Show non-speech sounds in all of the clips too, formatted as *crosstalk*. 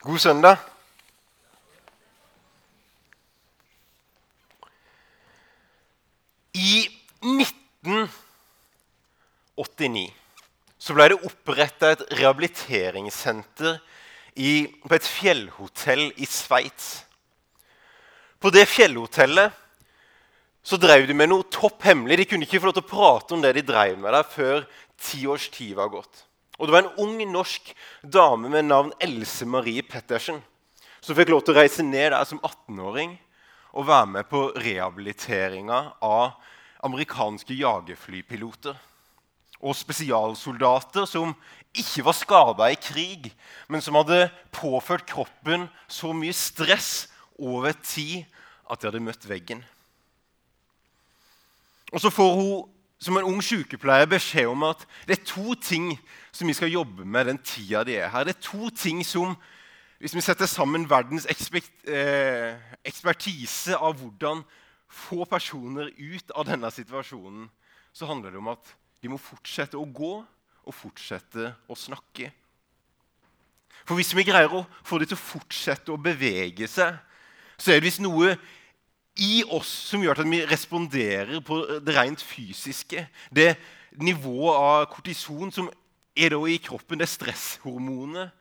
God søndag. I 1989 så ble det oppretta et rehabiliteringssenter i, på et fjellhotell i Sveits. På det fjellhotellet så drev de med noe topp hemmelig. De kunne ikke få lov til å prate om det de drev med der før ti års tid var gått. Og Det var en ung norsk dame med navn Else Marie Pettersen som fikk lov til å reise ned der som 18-åring og være med på rehabiliteringa av amerikanske jagerflypiloter og spesialsoldater som ikke var skada i krig, men som hadde påført kroppen så mye stress over tid at de hadde møtt veggen. Og så får hun som en ung sykepleier beskjed om at det er to ting som vi skal jobbe med den tida de er her. Det er to ting som, Hvis vi setter sammen verdens eh, ekspertise av hvordan få personer ut av denne situasjonen, så handler det om at de må fortsette å gå og fortsette å snakke. For hvis vi greier å få dem til å fortsette å bevege seg, så er det hvis noe i oss som gjør at vi responderer på det rent fysiske. Det nivået av kortison som er da i kroppen, det stresshormonet,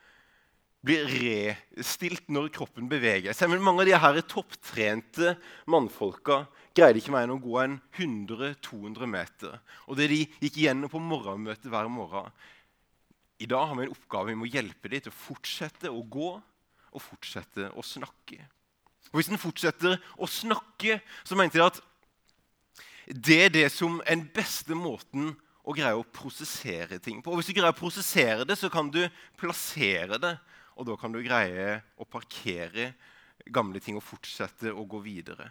blir restilt når kroppen beveger seg. Men mange av de her topptrente mannfolka greide ikke mer enn å gå en 100-200 meter. Og det de gikk igjennom på morgenmøtet hver morgen I dag har vi en oppgave. Vi må hjelpe dem til å fortsette å gå og fortsette å snakke. Og Hvis en fortsetter å snakke, så mente de at det er det som er den beste måten å greie å prosessere ting på. Og Hvis du greier å prosessere det, så kan du plassere det. Og da kan du greie å parkere gamle ting og fortsette å gå videre.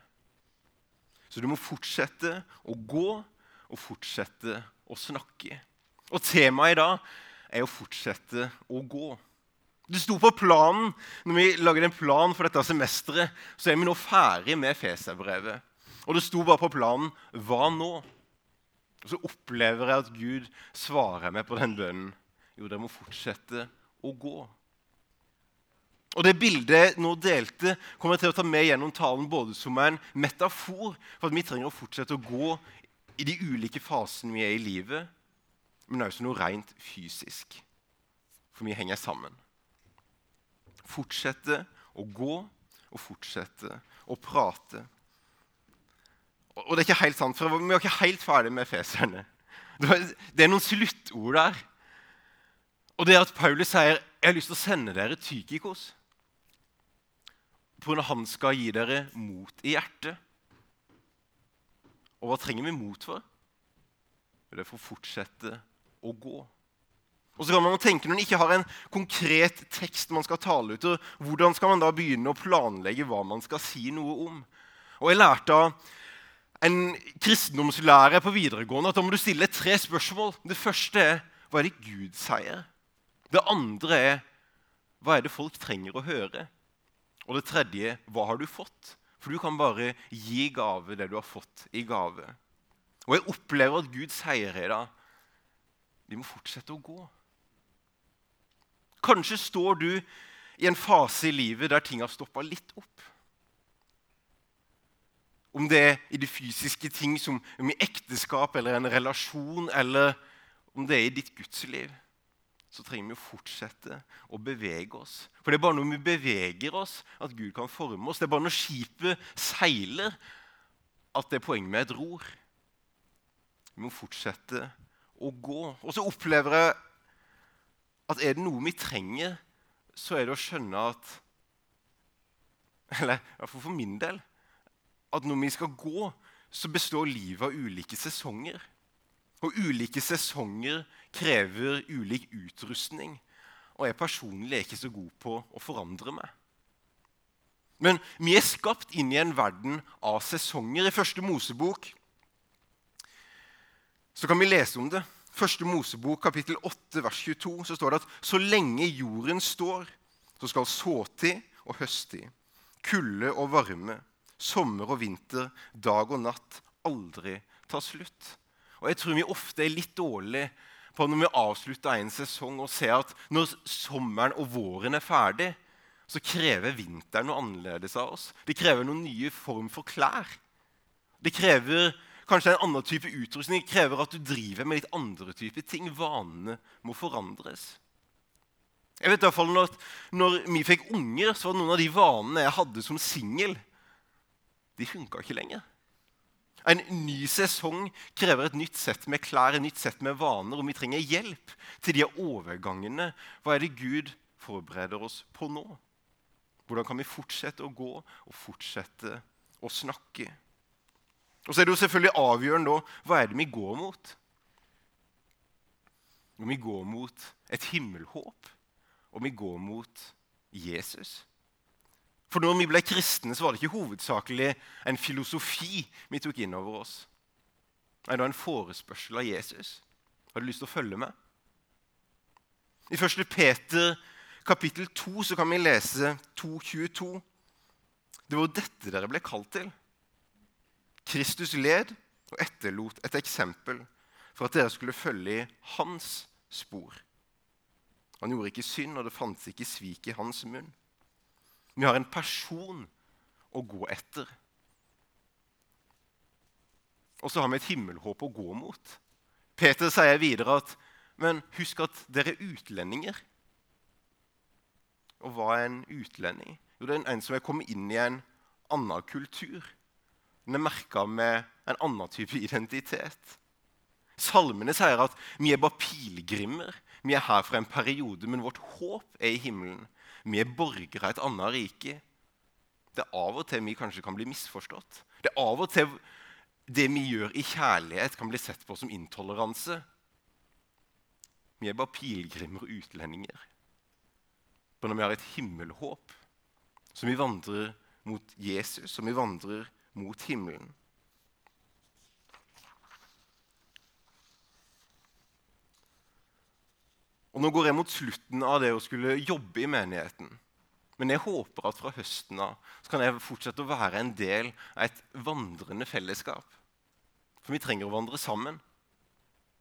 Så du må fortsette å gå og fortsette å snakke. Og temaet i dag er å fortsette å gå. Det sto på planen når vi laget en plan for dette semesteret. Så er vi nå ferdig med Feserbrevet. Og det sto bare på planen 'Hva nå?' Og så opplever jeg at Gud svarer meg på den bønnen. Jo, dere må fortsette å gå. Og Det bildet jeg nå delte, kommer jeg til å ta med gjennom talen både som en metafor for at vi trenger å fortsette å gå i de ulike fasene vi er i livet, men også noe rent fysisk. For vi henger sammen fortsette å gå og fortsette å prate. Og det er ikke helt sant, for Vi er ikke helt ferdig med feserne. Det er noen sluttord der. Og det er at Paulus sier jeg har lyst til å sende dere Tykikos. Pga. han skal gi dere mot i hjertet. Og hva trenger vi mot for? Det er for å fortsette å gå. Og så kan man tenke Når man ikke har en konkret tekst man skal tale ut, hvordan skal man da begynne å planlegge hva man skal si noe om? Og Jeg lærte av en kristendomslærer på videregående at da må du stille tre spørsmål. Det første er hva er det Gud sier? Det andre er hva er det folk trenger å høre? Og det tredje hva har du fått? For du kan bare gi gave det du har fått i gave. Og jeg opplever at Gud sier i dag de må fortsette å gå. Kanskje står du i en fase i livet der ting har stoppa litt opp. Om det er i de fysiske ting, som om i ekteskap eller en relasjon, eller om det er i ditt gudsliv, så trenger vi å fortsette å bevege oss. For det er bare når vi beveger oss, at Gud kan forme oss. Det er bare når skipet seiler, at det er poenget med et ror. Vi må fortsette å gå. Og så opplever jeg at er det noe vi trenger, så er det å skjønne at Eller iallfall for min del at når vi skal gå, så består livet av ulike sesonger. Og ulike sesonger krever ulik utrustning. Og jeg personlig er ikke så god på å forandre meg. Men vi er skapt inn i en verden av sesonger. I første Mosebok så kan vi lese om det. Første Mosebok, kapittel 8, vers 22, så står det at så lenge jorden står, så skal såtid og høsttid, kulde og varme, sommer og vinter, dag og natt aldri ta slutt. Og Jeg tror vi ofte er litt dårlige på når vi avslutter en sesong og ser at når sommeren og våren er ferdig, så krever vinteren noe annerledes av oss. Det krever noen nye form for klær. Det krever kanskje en annen type utrustning. Krever at du driver med litt andre typer ting. Vanene må forandres. Jeg vet i hvert fall at når vi fikk unger, så var noen av de vanene jeg hadde som singel, de funka ikke lenger. En ny sesong krever et nytt sett med klær, et nytt sett med vaner. Og vi trenger hjelp til de overgangene. Hva er det Gud forbereder oss på nå? Hvordan kan vi fortsette å gå og fortsette å snakke? Og så er det jo selvfølgelig avgjørende da, hva er det vi går mot. Om vi går mot et himmelhåp, og vi går mot Jesus. For når vi ble kristne, så var det ikke hovedsakelig en filosofi vi tok inn over oss. Nei, det var en forespørsel av Jesus. Har du lyst til å følge med? I 1. Peter kapittel 2 så kan vi lese 2.22. Det var dette dere ble kalt til. Kristus led og etterlot et eksempel for at dere skulle følge i hans spor. Han gjorde ikke synd, og det fantes ikke svik i hans munn. Vi har en person å gå etter. Og så har vi et himmelhåp å gå mot. Peter sier videre at men husk at dere er utlendinger. Og hva er en utlending? Jo, det er en som er kommet inn i en annen kultur. Den er merka med en annen type *laughs* identitet. Salmene sier at vi er bare pilegrimer. Vi er her for en periode, men vårt håp er i himmelen. Vi er borgere av et annet rike. Det er av og til vi kanskje kan bli misforstått. Det er av og til det vi gjør i kjærlighet, kan bli sett på som intoleranse. Vi er bare pilegrimer og utlendinger. Men når vi har et himmelhåp, som vi vandrer mot Jesus, som vi vandrer mot himmelen Og Nå går jeg mot slutten av det å skulle jobbe i menigheten. Men jeg håper at fra høsten av så kan jeg fortsette å være en del av et vandrende fellesskap. For vi trenger å vandre sammen.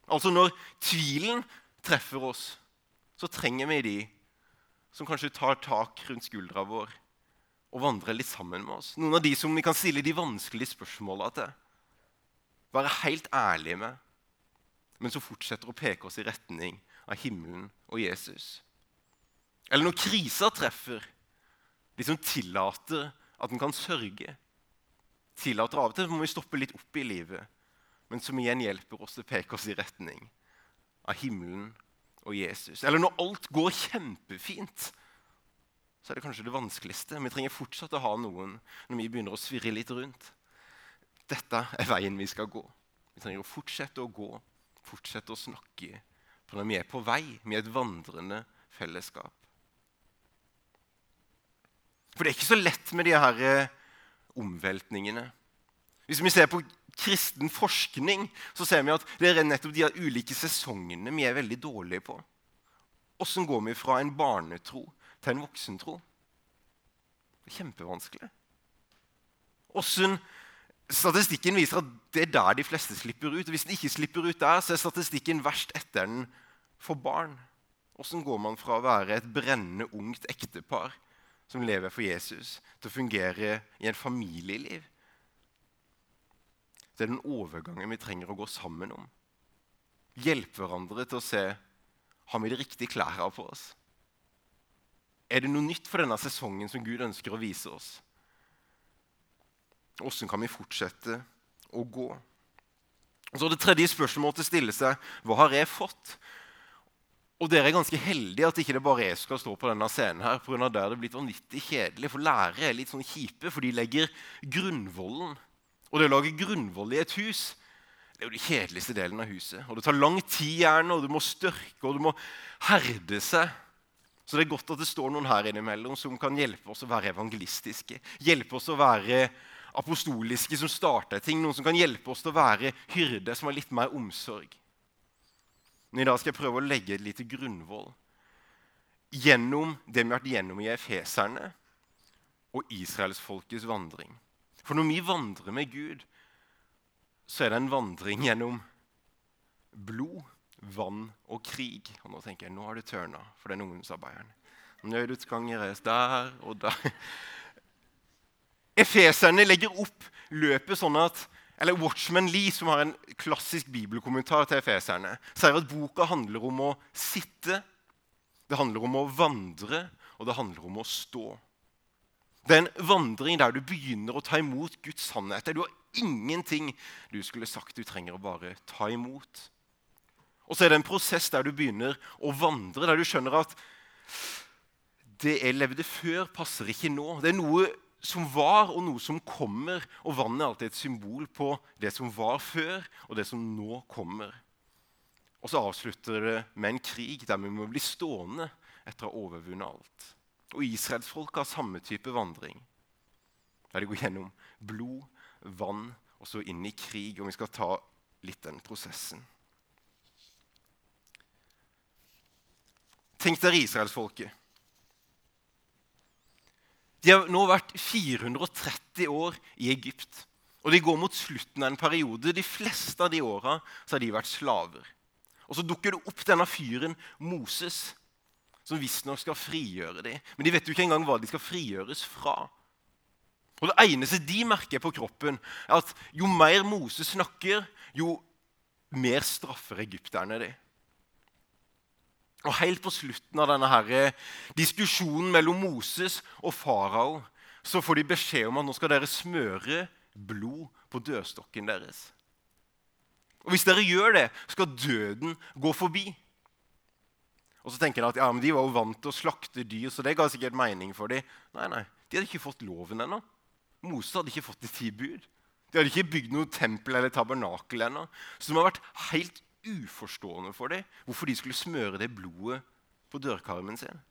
Altså Når tvilen treffer oss, så trenger vi de som kanskje tar tak rundt skuldra vår og vandre litt sammen med oss. Noen av de som vi kan stille de vanskelige spørsmåla til. Være helt ærlige med, men som fortsetter å peke oss i retning av himmelen og Jesus. Eller når krisa treffer, de som tillater at en kan sørge. Tillater Av og til må vi stoppe litt opp i livet, men som igjen hjelper oss til å peke oss i retning av himmelen og Jesus. Eller når alt går kjempefint, så er det kanskje det vanskeligste. Vi trenger fortsatt å ha noen når vi begynner å svirre litt rundt. Dette er veien vi skal gå. Vi trenger å fortsette å gå, fortsette å snakke for når vi er på vei, vi er et vandrende fellesskap. For det er ikke så lett med de her eh, omveltningene. Hvis vi ser på kristen forskning, så ser vi at det er nettopp de ulike sesongene vi er veldig dårlige på. Åssen går vi fra en barnetro til en voksentro? Kjempevanskelig. Åssen Statistikken viser at det er der de fleste slipper ut. og Hvis den ikke slipper ut der, så er statistikken verst etter den for barn. Åssen går man fra å være et brennende ungt ektepar som lever for Jesus, til å fungere i en familieliv? Det er den overgangen vi trenger å gå sammen om. Hjelpe hverandre til å se har vi de riktige klærne på oss. Er det noe nytt for denne sesongen som Gud ønsker å vise oss? Åssen kan vi fortsette å gå? Og så Det tredje spørsmålet å stille seg hva har jeg fått? Og dere er ganske heldige at ikke det bare jeg skal stå på denne scenen. her, på grunn av der det er blitt vanvittig kjedelig, For lærere er litt sånn kjipe, for de legger grunnvollen. Og det å lage grunnvoll i et hus det er jo den kjedeligste delen av huset. Og Det tar lang tid, gjerne, og du må størke og du må herde seg. Så det er godt at det står noen her innimellom som kan hjelpe oss å være evangelistiske. Hjelpe oss å være apostoliske som starter ting. Noen som kan hjelpe oss til å være hyrde, som har litt mer omsorg. Men i dag skal jeg prøve å legge et lite grunnvoll gjennom det vi har vært gjennom i efeserne og israelsfolkets vandring. For når vi vandrer med Gud, så er det en vandring gjennom blod, vann og krig. Og nå tenker jeg, nå har det tørna for den ungdomsarbeideren. Nødutganger er der og der. Efeserne legger opp løpet sånn at eller Watchman Lee, som har en klassisk bibelkommentar til efeserne, sier at boka handler om å sitte, det handler om å vandre, og det handler om å stå. Det er en vandring der du begynner å ta imot Guds sannheter. Du har ingenting du skulle sagt. Du trenger å bare ta imot. Og så er det en prosess der du begynner å vandre, der du skjønner at det jeg levde før, passer ikke nå. Det er noe som var, og noe som kommer. Og vannet er alltid et symbol på det som var før, og det som nå kommer. Og så avslutter det med en krig der vi må bli stående etter å ha overvunnet alt. Og israelsfolket har samme type vandring. Der de går gjennom blod, vann og så inn i krig. Og vi skal ta litt den prosessen. Tenk dere israelsfolket. De har nå vært 430 år i Egypt. Og de går mot slutten av en periode. De fleste av de åra har de vært slaver. Og Så dukker det opp denne fyren Moses, som visstnok skal frigjøre dem. Men de vet jo ikke engang hva de skal frigjøres fra. Og Det eneste de merker på kroppen, er at jo mer Moses snakker, jo mer straffer egypterne dem. Og Helt på slutten av denne her diskusjonen mellom Moses og farao så får de beskjed om at nå skal dere smøre blod på dørstokken deres. Og Hvis dere gjør det, skal døden gå forbi. Og Så tenker de at ja, men de var jo vant til å slakte dyr, så det ga sikkert mening for dem. Nei, nei, De hadde ikke fått loven ennå. Moses hadde ikke fått de ti bud. De hadde ikke bygd noe tempel eller tabernakel ennå. Så de har vært helt uforstående for dem hvorfor de skulle smøre det blodet på dørkarmen sin.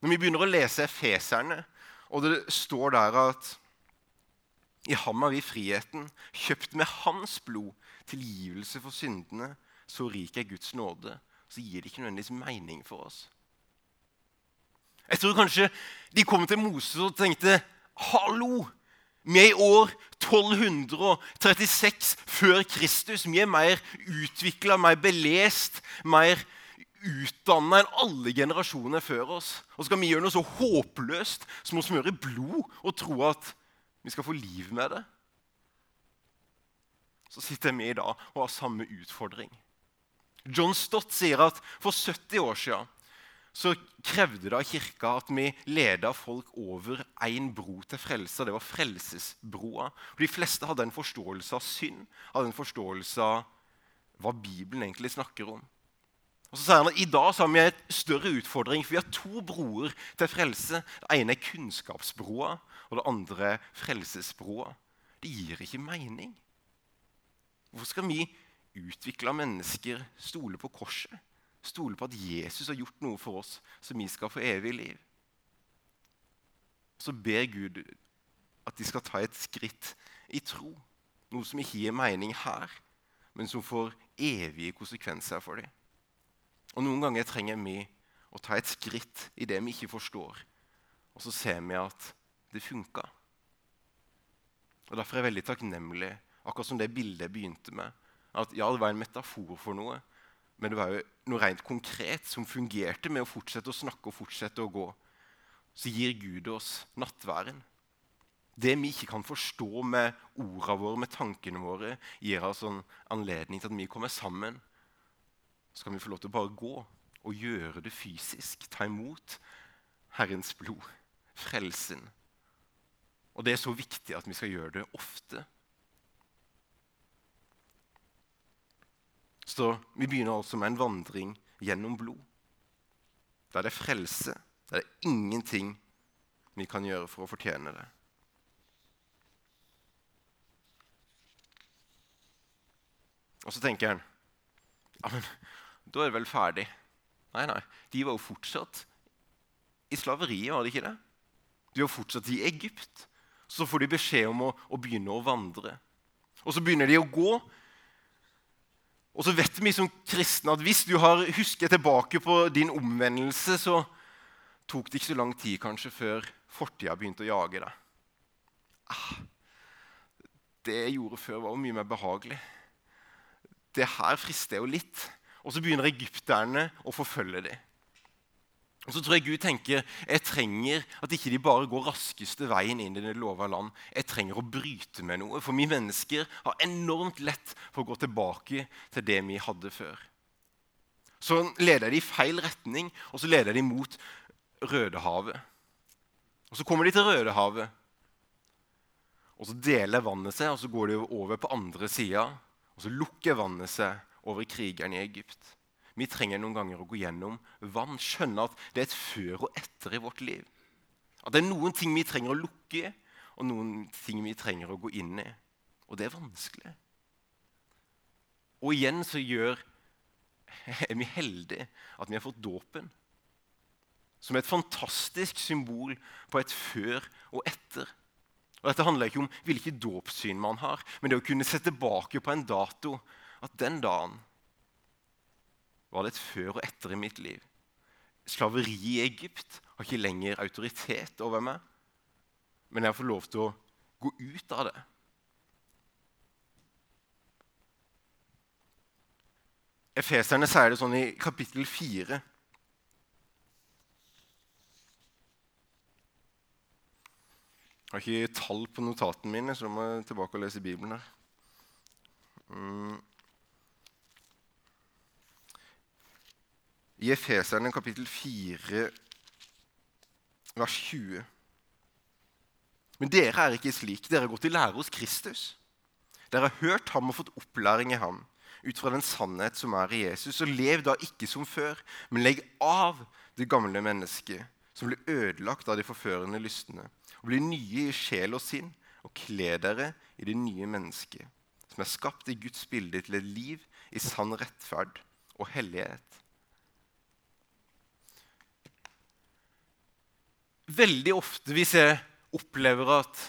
Når vi begynner å lese Efeserne, og det står der at i ham har vi friheten, kjøpt med hans blod, tilgivelse for syndene, så rik er Guds nåde, så gir det ikke nødvendigvis mening for oss. Jeg tror kanskje de kom til Moses og tenkte Hallo! Vi er i år 1236 før Kristus. Vi er mer utvikla, mer belest, mer utdanna enn alle generasjoner før oss. Og skal vi gjøre noe så håpløst som å smøre blod og tro at vi skal få liv med det. Så sitter vi i dag og har samme utfordring. John Stott sier at for 70 år siden så krevde det av kirka at vi leda folk over én bro til frelse. Det var frelsesbroa. De fleste hadde en forståelse av synd, hadde en forståelse av hva Bibelen egentlig snakker om. Og så sier han at I dag så har vi en større utfordring, for vi har to broer til frelse. Det ene er kunnskapsbroa, og det andre er frelsesbroa. Det gir ikke mening. Hvorfor skal vi utvikle mennesker, stole på korset? Stole på at Jesus har gjort noe for oss som vi skal få evig liv. Så ber Gud at de skal ta et skritt i tro. Noe som ikke gir mening her, men som får evige konsekvenser for dem. Og Noen ganger trenger vi å ta et skritt i det vi ikke forstår, og så ser vi at det funka. Og Derfor er jeg veldig takknemlig, akkurat som det bildet begynte med. At ja, det var en metafor for noe, men det var jo noe rent konkret som fungerte med å fortsette å snakke og fortsette å gå. Så gir Gud oss nattværen. Det vi ikke kan forstå med ordene våre, med tankene våre, gir oss en anledning til at vi kommer sammen. Så kan vi få lov til å bare gå og gjøre det fysisk. Ta imot Herrens blod, frelsen. Og det er så viktig at vi skal gjøre det ofte. Så vi begynner altså med en vandring gjennom blod. Der det er frelse. Der det er ingenting vi kan gjøre for å fortjene det. Og så tenker han ja, men da er det vel ferdig. Nei, nei. De var jo fortsatt i slaveriet, var det ikke det? De var fortsatt i Egypt. Så får de beskjed om å, å begynne å vandre. Og så begynner de å gå og så vet vi som kristne at hvis du har husket tilbake på din omvendelse, så tok det ikke så lang tid kanskje før fortida begynte å jage deg. Ah, det jeg gjorde før, var jo mye mer behagelig. Det her frister jo litt. Og så begynner egypterne å forfølge dem. Og så tror jeg Gud tenker jeg trenger at ikke de bare går raskeste veien inn i det lova land. Jeg trenger å bryte med noe. For vi mennesker har enormt lett for å gå tilbake til det vi hadde før. Så leder de i feil retning, og så leder de mot Rødehavet. Og Så kommer de til Rødehavet, og så deler vannet seg, og så går de over på andre sida. Og så lukker vannet seg over krigeren i Egypt. Vi trenger noen ganger å gå gjennom vann, skjønne at det er et før og etter i vårt liv. At det er noen ting vi trenger å lukke, og noen ting vi trenger å gå inn i. Og det er vanskelig. Og igjen så gjør, *laughs* er vi heldige at vi har fått dåpen. Som et fantastisk symbol på et før og etter. Og Dette handler ikke om hvilket dåpssyn man har, men det å kunne se tilbake på en dato. At den dagen var det et før og etter i mitt liv. Slaveri i Egypt har ikke lenger autoritet over meg, men jeg får lov til å gå ut av det. Efeserne sier det sånn i kapittel 4. Jeg har ikke tall på notatene mine, så da må jeg tilbake og lese Bibelen. her. Mm. I Efeserne kapittel 4, vers 20. Men dere er ikke slik. Dere har gått i lære hos Kristus. Dere har hørt ham og fått opplæring i ham ut fra den sannhet som er i Jesus. Og lev da ikke som før, men legg av det gamle mennesket, som blir ødelagt av de forførende lystne, og bli nye i sjel og sinn, og kle dere i det nye mennesket, som er skapt i Guds bilde til et liv i sann rettferd og hellighet. Veldig ofte hvis jeg opplever at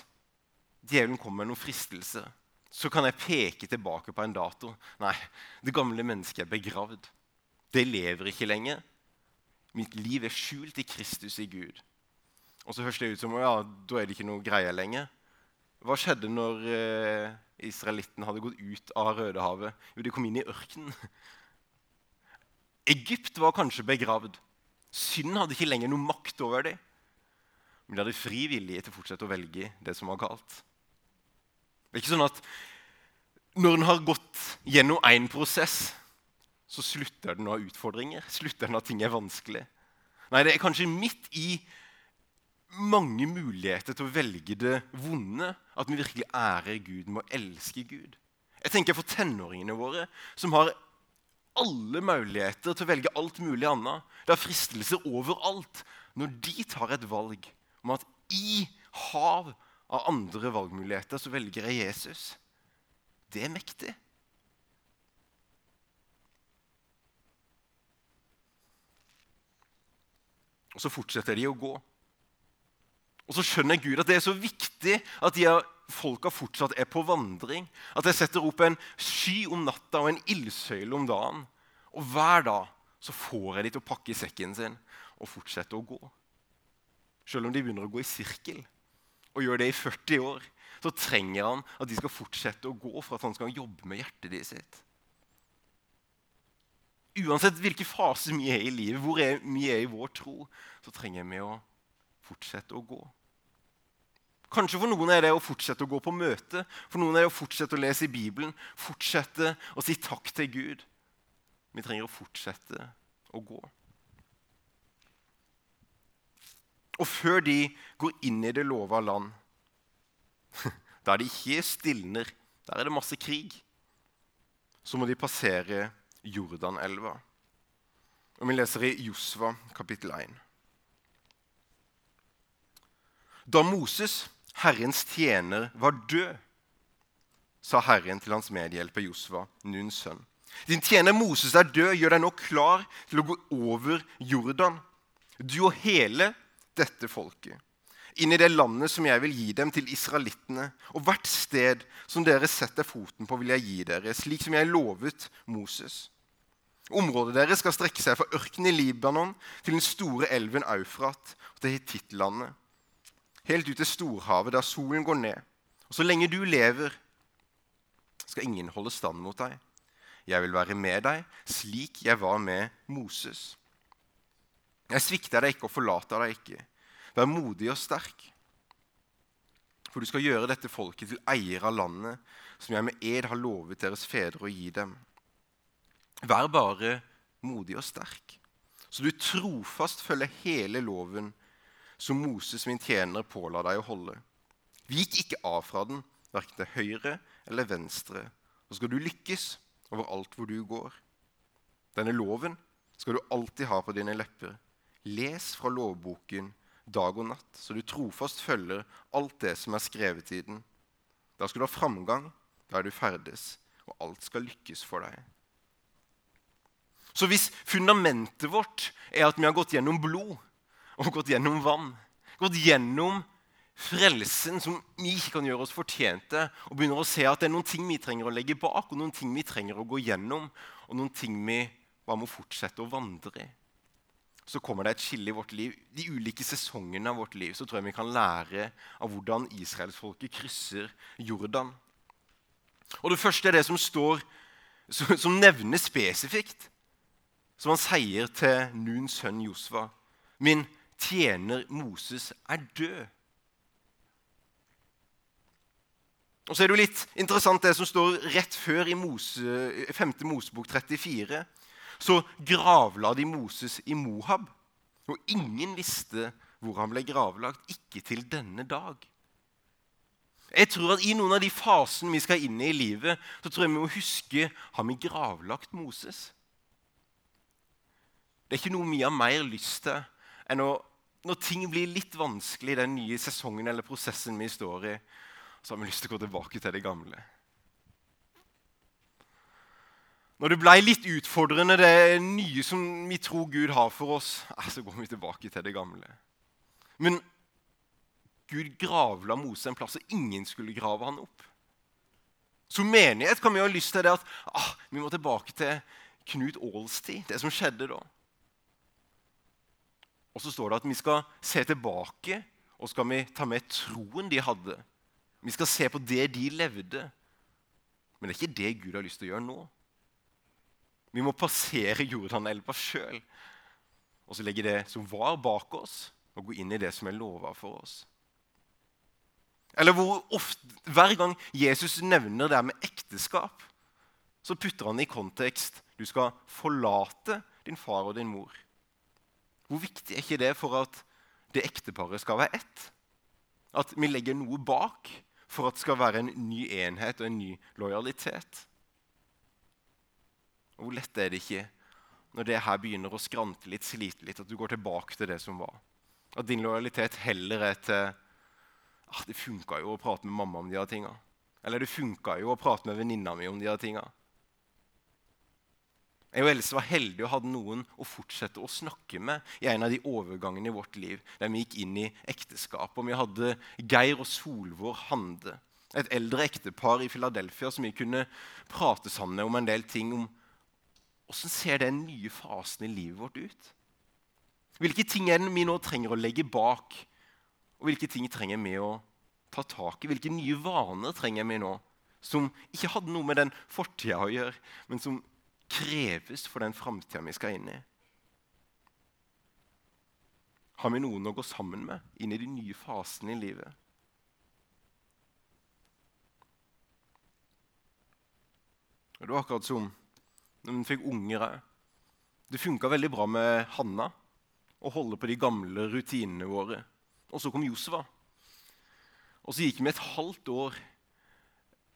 djevelen kommer med noen fristelser, så kan jeg peke tilbake på en dato. Nei, det gamle mennesket er begravd. Det lever ikke lenger. Mitt liv er skjult i Kristus i Gud. Og så høres det ut som ja, da er det ikke noe greie lenger. Hva skjedde når eh, israelitten hadde gått ut av Rødehavet? Jo, de kom inn i ørkenen. Egypt var kanskje begravd. Synden hadde ikke lenger noe makt over dem men de hadde fri vilje til å fortsette å velge det som var galt. Det er ikke sånn at når en har gått gjennom én prosess, så slutter den å ha utfordringer. Slutter den at ting er vanskelig. Nei, det er kanskje midt i mange muligheter til å velge det vonde at vi virkelig ærer Gud med å elske Gud. Jeg tenker for tenåringene våre, som har alle muligheter til å velge alt mulig annet. Det er fristelser overalt. Når de tar et valg om at i hav av andre valgmuligheter så velger jeg Jesus. Det er mektig. Og så fortsetter de å gå. Og så skjønner Gud at det er så viktig at de folka fortsatt er på vandring. At jeg setter opp en sky om natta og en ildsøyle om dagen. Og hver dag så får jeg de til å pakke sekken sin og fortsette å gå. Selv om de begynner å gå i sirkel og gjør det i 40 år, så trenger han at de skal fortsette å gå for at han skal jobbe med hjertet de sitt. Uansett hvilken fase vi er i livet, hvor vi er i vår tro, så trenger vi å fortsette å gå. Kanskje for noen er det å fortsette å gå på møte, for noen er det å fortsette å lese i Bibelen, fortsette å si takk til Gud. Vi trenger å fortsette å gå. Og før de går inn i det lova land, *laughs* der de ikke stilner, der er det masse krig, så må de passere Jordanelva. Og Vi leser i Josva kapittel 1. Da Moses, Herrens tjener, var død, sa Herren til hans medhjelper Josva, Nuns sønn. Din tjener Moses er død, gjør deg nå klar til å gå over Jordan. Du og hele dette folket, inn i det landet som jeg vil gi dem til israelittene. Og hvert sted som dere setter foten på, vil jeg gi dere, slik som jeg lovet Moses. Området deres skal strekke seg fra ørkenen i Libanon til den store elven Eufrat og til Hittitlandet, helt ut til storhavet, der solen går ned. Og så lenge du lever, skal ingen holde stand mot deg. Jeg vil være med deg, slik jeg var med Moses. Jeg svikter deg ikke og forlater deg ikke. Vær modig og sterk. For du skal gjøre dette folket til eier av landet, som jeg med ed har lovet deres fedre å gi dem. Vær bare modig og sterk, så du trofast følger hele loven som Moses, min tjener, påla deg å holde. Vik ikke av fra den, verken til høyre eller venstre, så skal du lykkes overalt hvor du går. Denne loven skal du alltid ha på dine lepper. Les fra lovboken dag og natt, så du trofast følger alt det som er skrevet i den. Da skal du ha framgang, da er du ferdes, og alt skal lykkes for deg. Så hvis fundamentet vårt er at vi har gått gjennom blod og gått gjennom vann, gått gjennom frelsen som vi ikke kan gjøre oss fortjente, og begynner å se at det er noen ting vi trenger å legge bak, og noen ting vi trenger å gå gjennom, og noen ting vi bare må fortsette å vandre i, så kommer det et skille i vårt liv. De ulike sesongene av vårt liv så tror jeg vi kan lære av hvordan israelsfolket krysser Jordan. Og Det første er det som står, som nevner spesifikt, som han sier til Nuns sønn Josva. Min tjener Moses er død. Og så er det jo litt interessant det som står rett før i Mose, 5. Mosebok 34. Så gravla de Moses i Mohab, og ingen visste hvor han ble gravlagt, ikke til denne dag. Jeg tror at I noen av de fasene vi skal inn i i livet, så tror jeg vi må huske har vi gravlagt Moses. Det er ikke noe vi har mer lyst til enn å, når ting blir litt vanskelig i den nye sesongen eller prosessen vi står i, så har vi lyst til å gå tilbake til det gamle. Når det ble litt utfordrende, det nye som vi tror Gud har for oss, *laughs* så går vi tilbake til det gamle. Men Gud gravla Mose en plass, og ingen skulle grave han opp. Som menighet kan vi ha lyst til det at ah, vi må tilbake til Knut Aals tid, det som skjedde da. Og så står det at vi skal se tilbake og skal vi ta med troen de hadde. Vi skal se på det de levde. Men det er ikke det Gud har lyst til å gjøre nå. Vi må passere Jordanelva sjøl og så legge det som var, bak oss, og gå inn i det som er lova for oss. Eller hvor ofte, Hver gang Jesus nevner det med ekteskap, så putter han i kontekst du skal forlate din far og din mor. Hvor viktig er ikke det for at det ekteparet skal være ett? At vi legger noe bak for at det skal være en ny enhet og en ny lojalitet. Hvor lett er det ikke når det her begynner å skrante litt, slite litt, at du går tilbake til det som var? At din lojalitet heller er til ah, Det funka jo å prate med mamma om de her tinga. Eller det funka jo å prate med venninna mi om de her tinga. Jeg og Else var heldige og hadde noen å fortsette å snakke med i en av de overgangene i vårt liv der vi gikk inn i ekteskap. Og vi hadde Geir og Solvår Hande, et eldre ektepar i Philadelphia som vi kunne prate sammen med om en del ting om hvordan ser den nye fasen i livet vårt ut? Hvilke ting er det vi nå trenger å legge bak? Og hvilke ting trenger vi å ta tak i? Hvilke nye vaner trenger vi nå? Som ikke hadde noe med den fortida å gjøre, men som kreves for den framtida vi skal inn i. Har vi noen å gå sammen med inn i de nye fasene i livet? Og Det var akkurat som hun fikk unger òg. Det funka veldig bra med Hanna å holde på de gamle rutinene våre. Og så kom Josva. Og så gikk vi et halvt år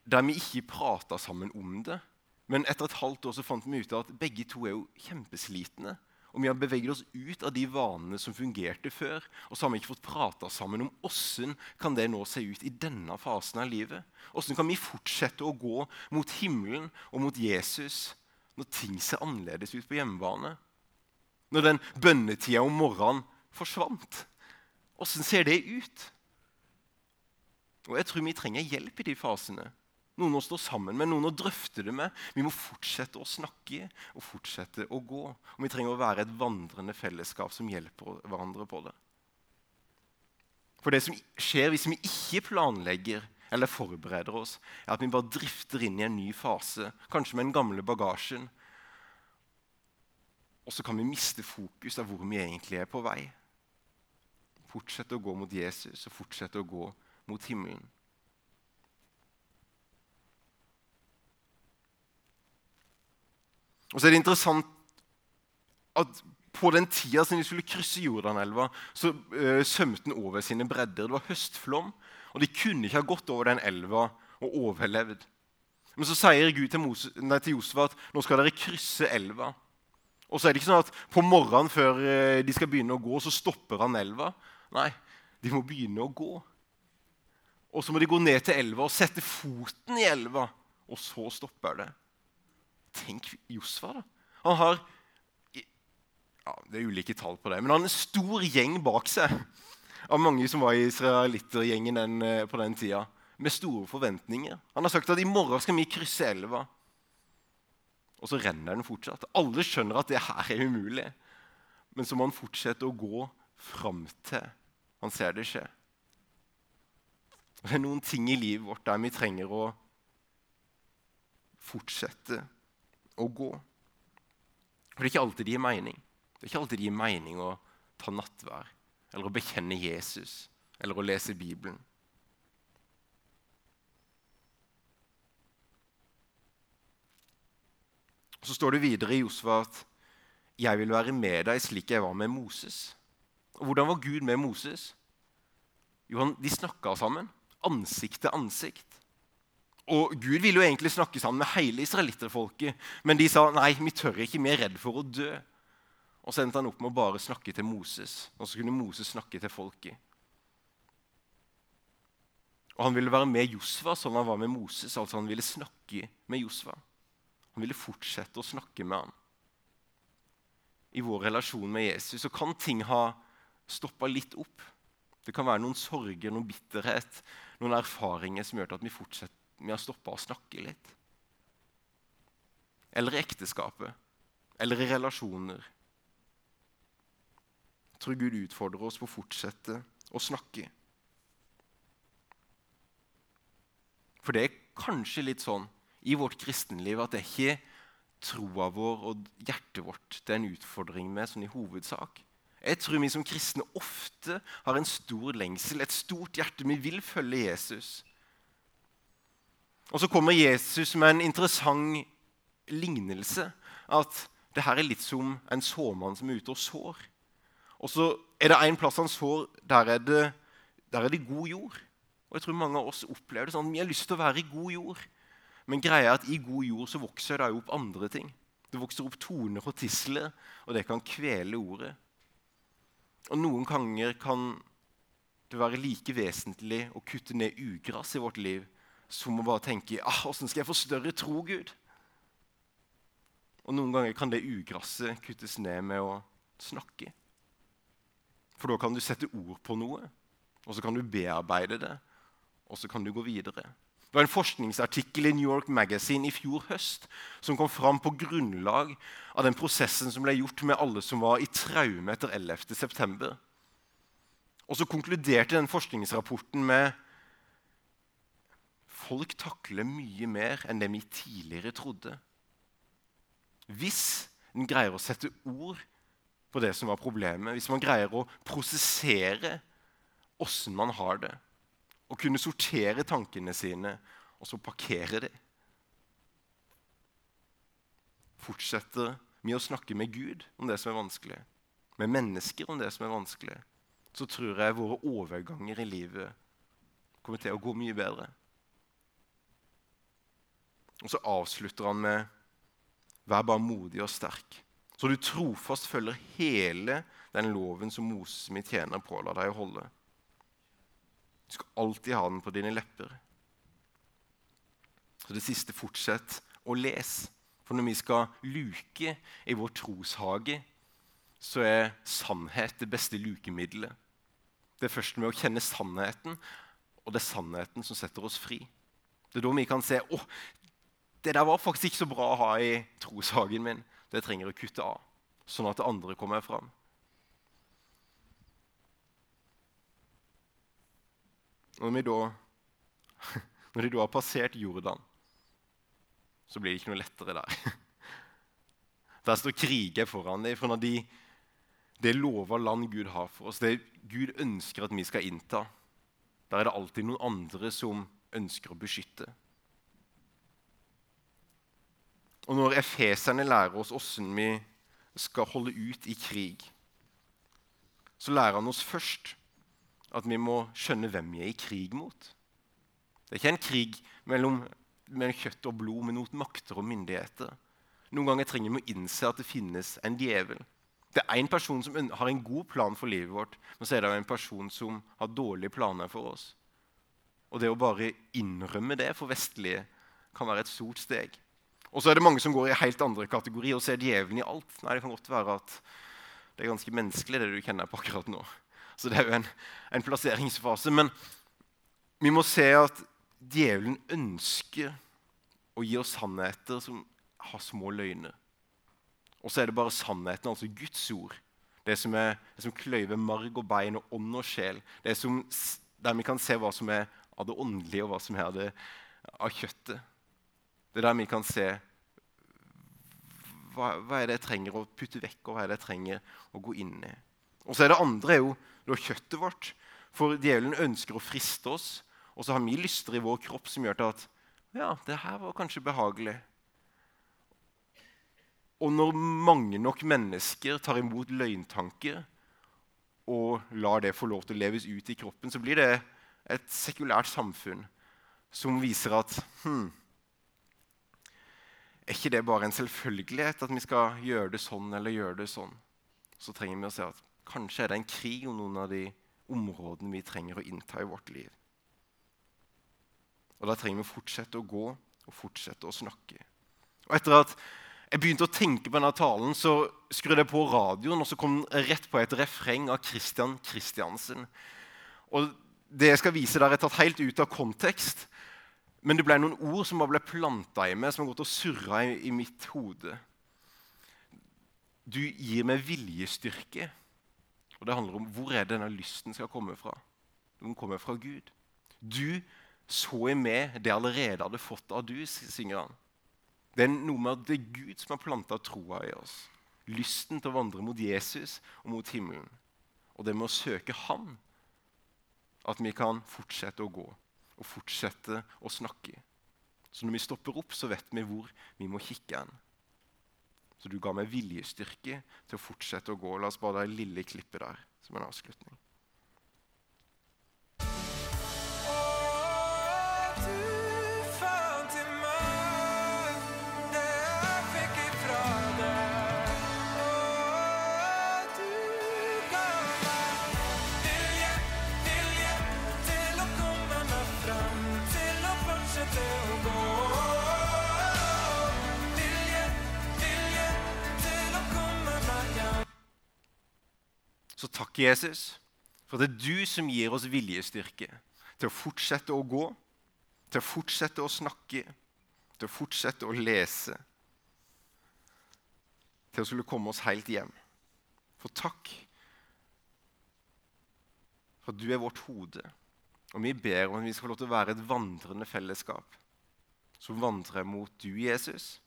der vi ikke prata sammen om det. Men etter et halvt år så fant vi ut at begge to er jo kjempeslitne. Og vi har beveget oss ut av de vanene som fungerte før. Og så har vi ikke fått prata sammen om åssen kan det nå se ut i denne fasen av livet. Åssen kan vi fortsette å gå mot himmelen og mot Jesus når ting ser annerledes ut på hjemmebane? Når den bønnetida om morgenen forsvant? Åssen ser det ut? Og Jeg tror vi trenger hjelp i de fasene. Noen å stå sammen med, noen å drøfte det med. Vi må fortsette å snakke og fortsette å gå. Og Vi trenger å være et vandrende fellesskap som hjelper hverandre på det. For det som skjer hvis vi ikke planlegger eller forbereder oss, er at vi bare drifter inn i en ny fase, kanskje med den gamle bagasjen. Og så kan vi miste fokus av hvor vi egentlig er på vei. Fortsette å gå mot Jesus og fortsette å gå mot himmelen. Og så er det interessant at på den tida som de skulle krysse Jordanelva, så uh, svømte den over sine bredder. Det var høstflom, og de kunne ikke ha gått over den elva og overlevd. Men så sier Gud til, Mose, nei, til Josef at nå skal dere krysse elva. Og så er det ikke sånn at på morgenen før uh, de skal begynne å gå, så stopper han elva. Nei, de må begynne å gå. Og så må de gå ned til elva og sette foten i elva, og så stopper det. Tenk Josfa, da. Han har ja, Det er ulike tall på det, men han har en stor gjeng bak seg av mange som var i israelittergjengen den, eh, på den tida, med store forventninger. Han har sagt at i morgen skal vi krysse elva. Og så renner den fortsatt. Alle skjønner at det her er umulig. Men så må han fortsette å gå fram til han ser det skje. Det er noen ting i livet vårt der vi trenger å fortsette å gå. For det er ikke alltid det gir mening. Det er ikke alltid det gir mening å ta nattvær eller å bekjenne Jesus eller å lese Bibelen. Så står det videre i Josva at 'jeg vil være med deg slik jeg var med Moses'. Og Hvordan var Gud med Moses? Jo, De snakka sammen, ansikt til ansikt. Og Gud ville jo egentlig snakke sammen med hele israelitterfolket, men de sa nei, vi tør ikke, vi er redd for å dø. Og så endte han opp med å bare snakke til Moses, og så kunne Moses snakke til folket. Og Han ville være med Josva som han var med Moses, altså han ville snakke med Josva. Han ville fortsette å snakke med ham. I vår relasjon med Jesus så kan ting ha stoppa litt opp. Det kan være noen sorger, noen bitterhet, noen erfaringer som gjør at vi vi har stoppa å snakke litt. Eller i ekteskapet. Eller i relasjoner. Tror Gud utfordrer oss på å fortsette å snakke. For det er kanskje litt sånn i vårt kristenliv at det er ikke troa vår og hjertet vårt det er en utfordring med sånn i hovedsak. Jeg tror vi som kristne ofte har en stor lengsel, et stort hjerte. Vi vil følge Jesus. Og så kommer Jesus med en interessant lignelse. At det her er litt som en såmann som er ute og sår. Og så er det en plass han sår, der er, det, der er det god jord. Og jeg tror mange av oss opplever det sånn. Vi har lyst til å være i god jord. Men greia er at i god jord så vokser det opp andre ting. Det vokser opp toner og tisler, og det kan kvele ordet. Og noen ganger kan det være like vesentlig å kutte ned ugress i vårt liv som å bare tenke ah, 'Åssen skal jeg få større tro, Gud?' Og Noen ganger kan det ugresset kuttes ned med å snakke. For da kan du sette ord på noe, og så kan du bearbeide det, og så kan du gå videre. Det var en forskningsartikkel i New York Magazine i fjor høst som kom fram på grunnlag av den prosessen som ble gjort med alle som var i traume etter 11.9. Og så konkluderte den forskningsrapporten med folk takler mye mer enn det vi tidligere trodde. Hvis en greier å sette ord på det som var problemet, hvis man greier å prosessere åssen man har det, og kunne sortere tankene sine og så parkere dem Fortsetter med å snakke med Gud om det som er vanskelig, med mennesker om det som er vanskelig, så tror jeg våre overganger i livet kommer til å gå mye bedre. Og så avslutter han med Vær bare modig og sterk, så du trofast følger hele den loven som Moses min tjener påla deg å holde. Du skal alltid ha den på dine lepper. Så det siste fortsett å lese. For når vi skal luke i vår troshage, så er sannhet det beste lukemiddelet. Det er først med å kjenne sannheten, og det er sannheten som setter oss fri. Det er da vi kan se å, det der var faktisk ikke så bra å ha i troshagen min. Det trenger å kutte av, sånn at det andre kommer fram. Når da *laughs* Når du har passert Jordan, så blir det ikke noe lettere der. *laughs* Der står kriger foran deg. For de, det lova land Gud har for oss, det Gud ønsker at vi skal innta, der er det alltid noen andre som ønsker å beskytte. Og når efeserne lærer oss åssen vi skal holde ut i krig, så lærer han oss først at vi må skjønne hvem vi er i krig mot. Det er ikke en krig mellom, mellom kjøtt og blod, men mot makter og myndigheter. Noen ganger trenger vi å innse at det finnes en djevel. Det er en person som har en god plan for livet vårt, men så er det en person som har dårlige planer for oss. Og det å bare innrømme det for vestlige kan være et stort steg. Og så er det mange som går i helt andre kategorier og ser djevelen i alt. Nei, Det kan godt være at det er ganske menneskelig, det du kjenner på akkurat nå. Så det er jo en, en plasseringsfase. Men vi må se at djevelen ønsker å gi oss sannheter som har små løgner. Og så er det bare sannheten, altså Guds ord. Det som, er, det som kløyver marg og bein og ånd og sjel. Det som, der vi kan se hva som er av det åndelige, og hva som er av, det, av kjøttet. Det er der vi kan se hva, hva, er det jeg trenger å putte vekk, og hva er det jeg trenger å gå inn i. Og så er det andre er jo er kjøttet vårt. For djevelen ønsker å friste oss, og så har vi lyster i vår kropp som gjør til at ja, det her var kanskje behagelig. Og når mange nok mennesker tar imot løgntanker og lar det få lov til å leves ut i kroppen, så blir det et sekulært samfunn som viser at hm, Er ikke det bare en selvfølgelighet at vi skal gjøre det sånn eller gjøre det sånn? Så trenger vi å se at kanskje er det en krig om noen av de områdene vi trenger å innta i vårt liv. Og da trenger vi å fortsette å gå og fortsette å snakke. Og etter at jeg begynte å tenke på denne talen, så skrudde jeg på radioen, og så kom den rett på et refreng av Christian Christiansen. Og Det jeg skal vise der, er tatt helt ut av kontekst. Men det ble noen ord som bare ble planta i meg, som har gått og surra i, i mitt hode. Du gir meg viljestyrke. Og det handler om hvor er denne lysten skal komme fra. Den kommer fra Gud. Du så i meg det jeg allerede hadde fått av du, synger han. Det er noe med at det er Gud som har planta troa i oss. Lysten til å vandre mot Jesus og mot himmelen. Og det med å søke Han at vi kan fortsette å gå og fortsette å snakke. Så når vi stopper opp, så vet vi hvor vi må kikke hen. Så du ga meg viljestyrke til å fortsette å gå. La oss bare ha det lille klippet der som en avslutning. Takk, Jesus, for det er du som gir oss viljestyrke til å fortsette å gå, til å fortsette å snakke, til å fortsette å lese, til å skulle komme oss helt hjem. For takk for du er vårt hode. Og vi ber om at vi skal få lov til å være et vandrende fellesskap som vandrer mot du, Jesus,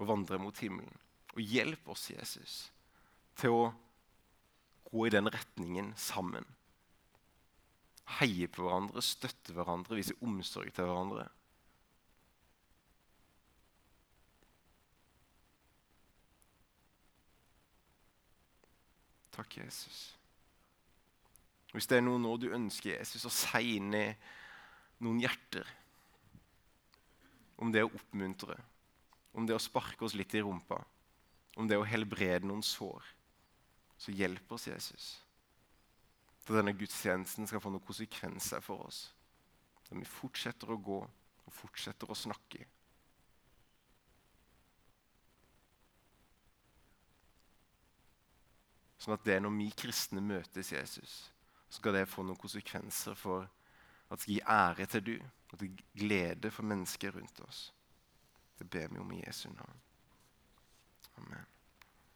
og vandrer mot himmelen. Og hjelp oss, Jesus, til å gå i den retningen sammen. Heie på hverandre, støtte hverandre, vise omsorg til hverandre. Takk, Jesus. Hvis det er noe nå du ønsker Jesus å si inn i noen hjerter om det å oppmuntre, om det å sparke oss litt i rumpa, om det å helbrede noen sår så hjelp oss, Jesus. Til denne gudstjenesten skal få noen konsekvenser for oss. Der vi fortsetter å gå og fortsetter å snakke. Sånn at det er når vi kristne møtes Jesus, så skal det få noen konsekvenser for at det skal gi ære til du, og til glede for mennesker rundt oss. Det ber vi om i Jesu navn. Amen.